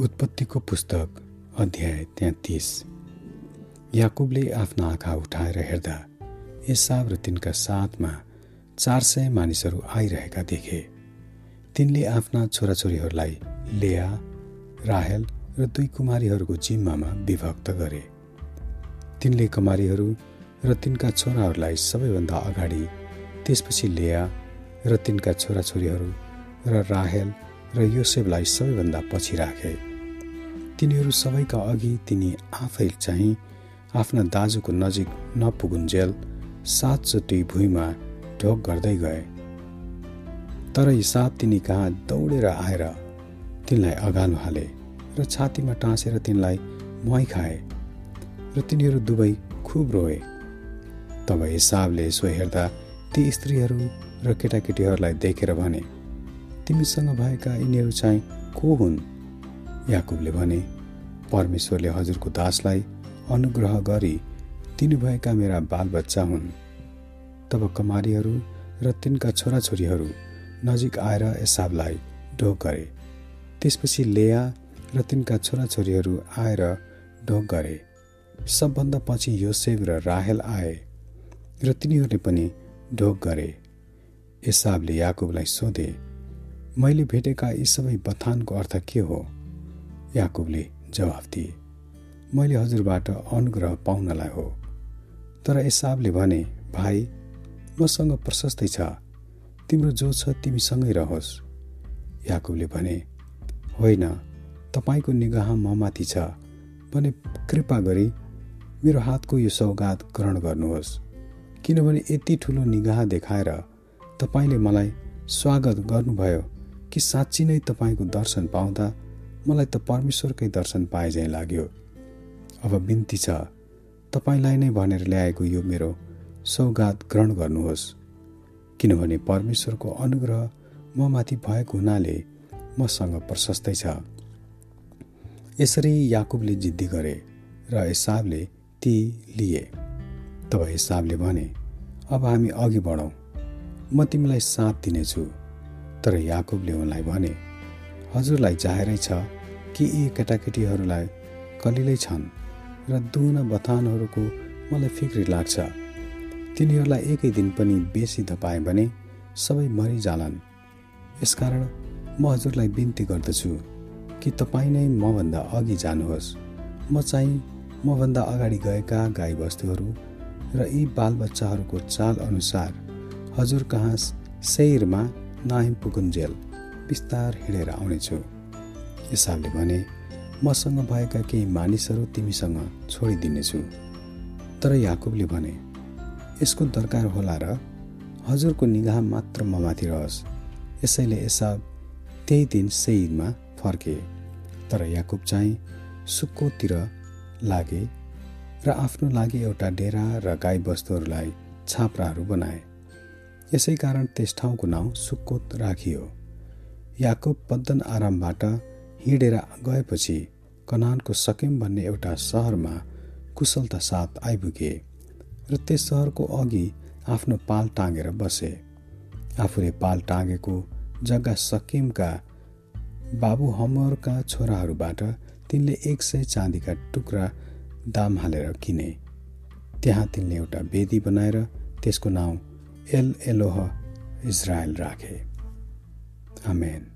उत्पत्तिको पुस्तक अध्याय तेत्तिस। याकुबले आफ्ना आँखा उठाएर हेर्दा एसाब र तिनका साथमा चार सय मानिसहरू आइरहेका देखे। तिनले आफ्ना छोराछोरीहरूलाई लेया राहेल र दुई कुमारीहरूको जिम्मामा विभक्त गरे। तिनले कुमारीहरू र तिनका छोराहरूलाई सबैभन्दा अगाडि त्यसपछि लेया र तिनका छोराछोरीहरू र राहेल र योसेफलाई सबैभन्दा पछि राखे। तिनीहरू सबैका अघि तिनी आफै चाहिँ आफ्ना दाजुको नजिक नपुगुन्जेल सातचोटि भुइँमा ढोक गर्दै गए। तर हिसाब तिनी कहाँ दौडेर आएर तिनलाई अगालो हाले र छातीमा टाँसेर तिनलाई मुहाई खाए र तिनीहरू दुवै खुब रोए। तब हिसाबले यसो हेर्दा ती स्त्रीहरू र केटाकेटीहरूलाई देखेर भने तिमीसँग भएका यिनीहरू चाहिँ को हुन्? याकुबले भने परमेश्वरले हजुरको दासलाई अनुग्रह गरी दिनुभएका मेरा बालबच्चा हुन्। तब कमारीहरू र तिनका छोराछोरीहरू नजिक आएर एसाबलाई ढोक गरे। त्यसपछि लेया र तिनका छोराछोरीहरू आएर ढोक गरे। सबभन्दा पछि योसेफ र राहेल आए र तिनीहरूले पनि ढोक गरे। एसाबले याकुबलाई सोधे मैले भेटेका यी सबै बथानको अर्थ के हो? याकुबले जवाफ दिए। मैले हजुरबाट अनुग्रह पाउनलाई हो। तर एसाबले भने भाइ मसँग प्रशस्तै छ। तिम्रो जो छ तिमीसँगै रहोस्। याकुबले भने होइन तपाईँको निगाह ममाथि छ। भने कृपा गरी मेरो हातको यो सौगात ग्रहण गर्नुहोस्। किनभने यति ठुलो निगाह देखाएर तपाईँले मलाई स्वागत गर्नुभयो कि साँच्ची नै तपाईँको दर्शन पाउँदा मलाई त परमेश्वरकै दर्शन पाए झैँ लाग्यो। अब बिन्ती छ। तपाईँलाई नै भनेर ल्याएको यो मेरो सौगात ग्रहण गर्नुहोस्। किनभने परमेश्वरको अनुग्रह म माथि भएको हुनाले मसँग प्रशस्तै छ। यसरी याकुबले जिद्दी गरे र हिसाबले ती लिए। तब हिसाबले भने अब हामी अघि बढौँ। म तिमीलाई साथ दिनेछु। तर याकुबले उनलाई भने हजुरलाई जाहेरै छ। कि यी केटाकेटीहरूलाई कलिलै छन् र दुना बथानहरूको मलाई फिक्री लाग्छ। तिनीहरूलाई एकै दिन पनि बेसी धपाएँ भने सबै मरिजालान्। यसकारण म हजुरलाई बिन्ती गर्दछु कि तपाईँ नै मभन्दा अघि जानुहोस्। म चाहिँ मभन्दा अगाडि गएका गाईबस्तुहरू र यी बालबच्चाहरूको चाल अनुसार हजुर कहाँ शैरमा नाहिम पुगुन्जेल बिस्तार हिँडेर आउनेछु। हिसाबले भने मसँग भएका केही मानिसहरू तिमीसँग छोडिदिनेछु। तर याकुबले भने यसको दरकार होला र हजुरको निगाह मात्र ममाथि रहोस्। यसैले एसा त्यही दिन सेइदमा फर्के। तर याकुब चाहिँ सुक्कोतिर लागे र आफ्नो लागि एउटा डेरा र गाईबस्तुहरूलाई छाप्राहरू बनाए। यसै कारण त्यस ठाउँको नाउँ सुक्कोत राखियो। याकुब पद्दन आरामबाट हिँडेर गएपछि कनानको सकेम भन्ने एउटा सहरमा कुशलता साथ आइपुगे र त्यस सहरको अघि आफ्नो पाल टाँगेर बसे। आफूले पाल टाँगेको जग्गा सकिमका बाबु हमरका छोराहरूबाट तिनले एक सय चाँदीका टुक्रा दाम हालेर किने। त्यहाँ तिनले एउटा वेदी बनाएर त्यसको नाउँ एल एलोह इजरायल राखे। आमेन।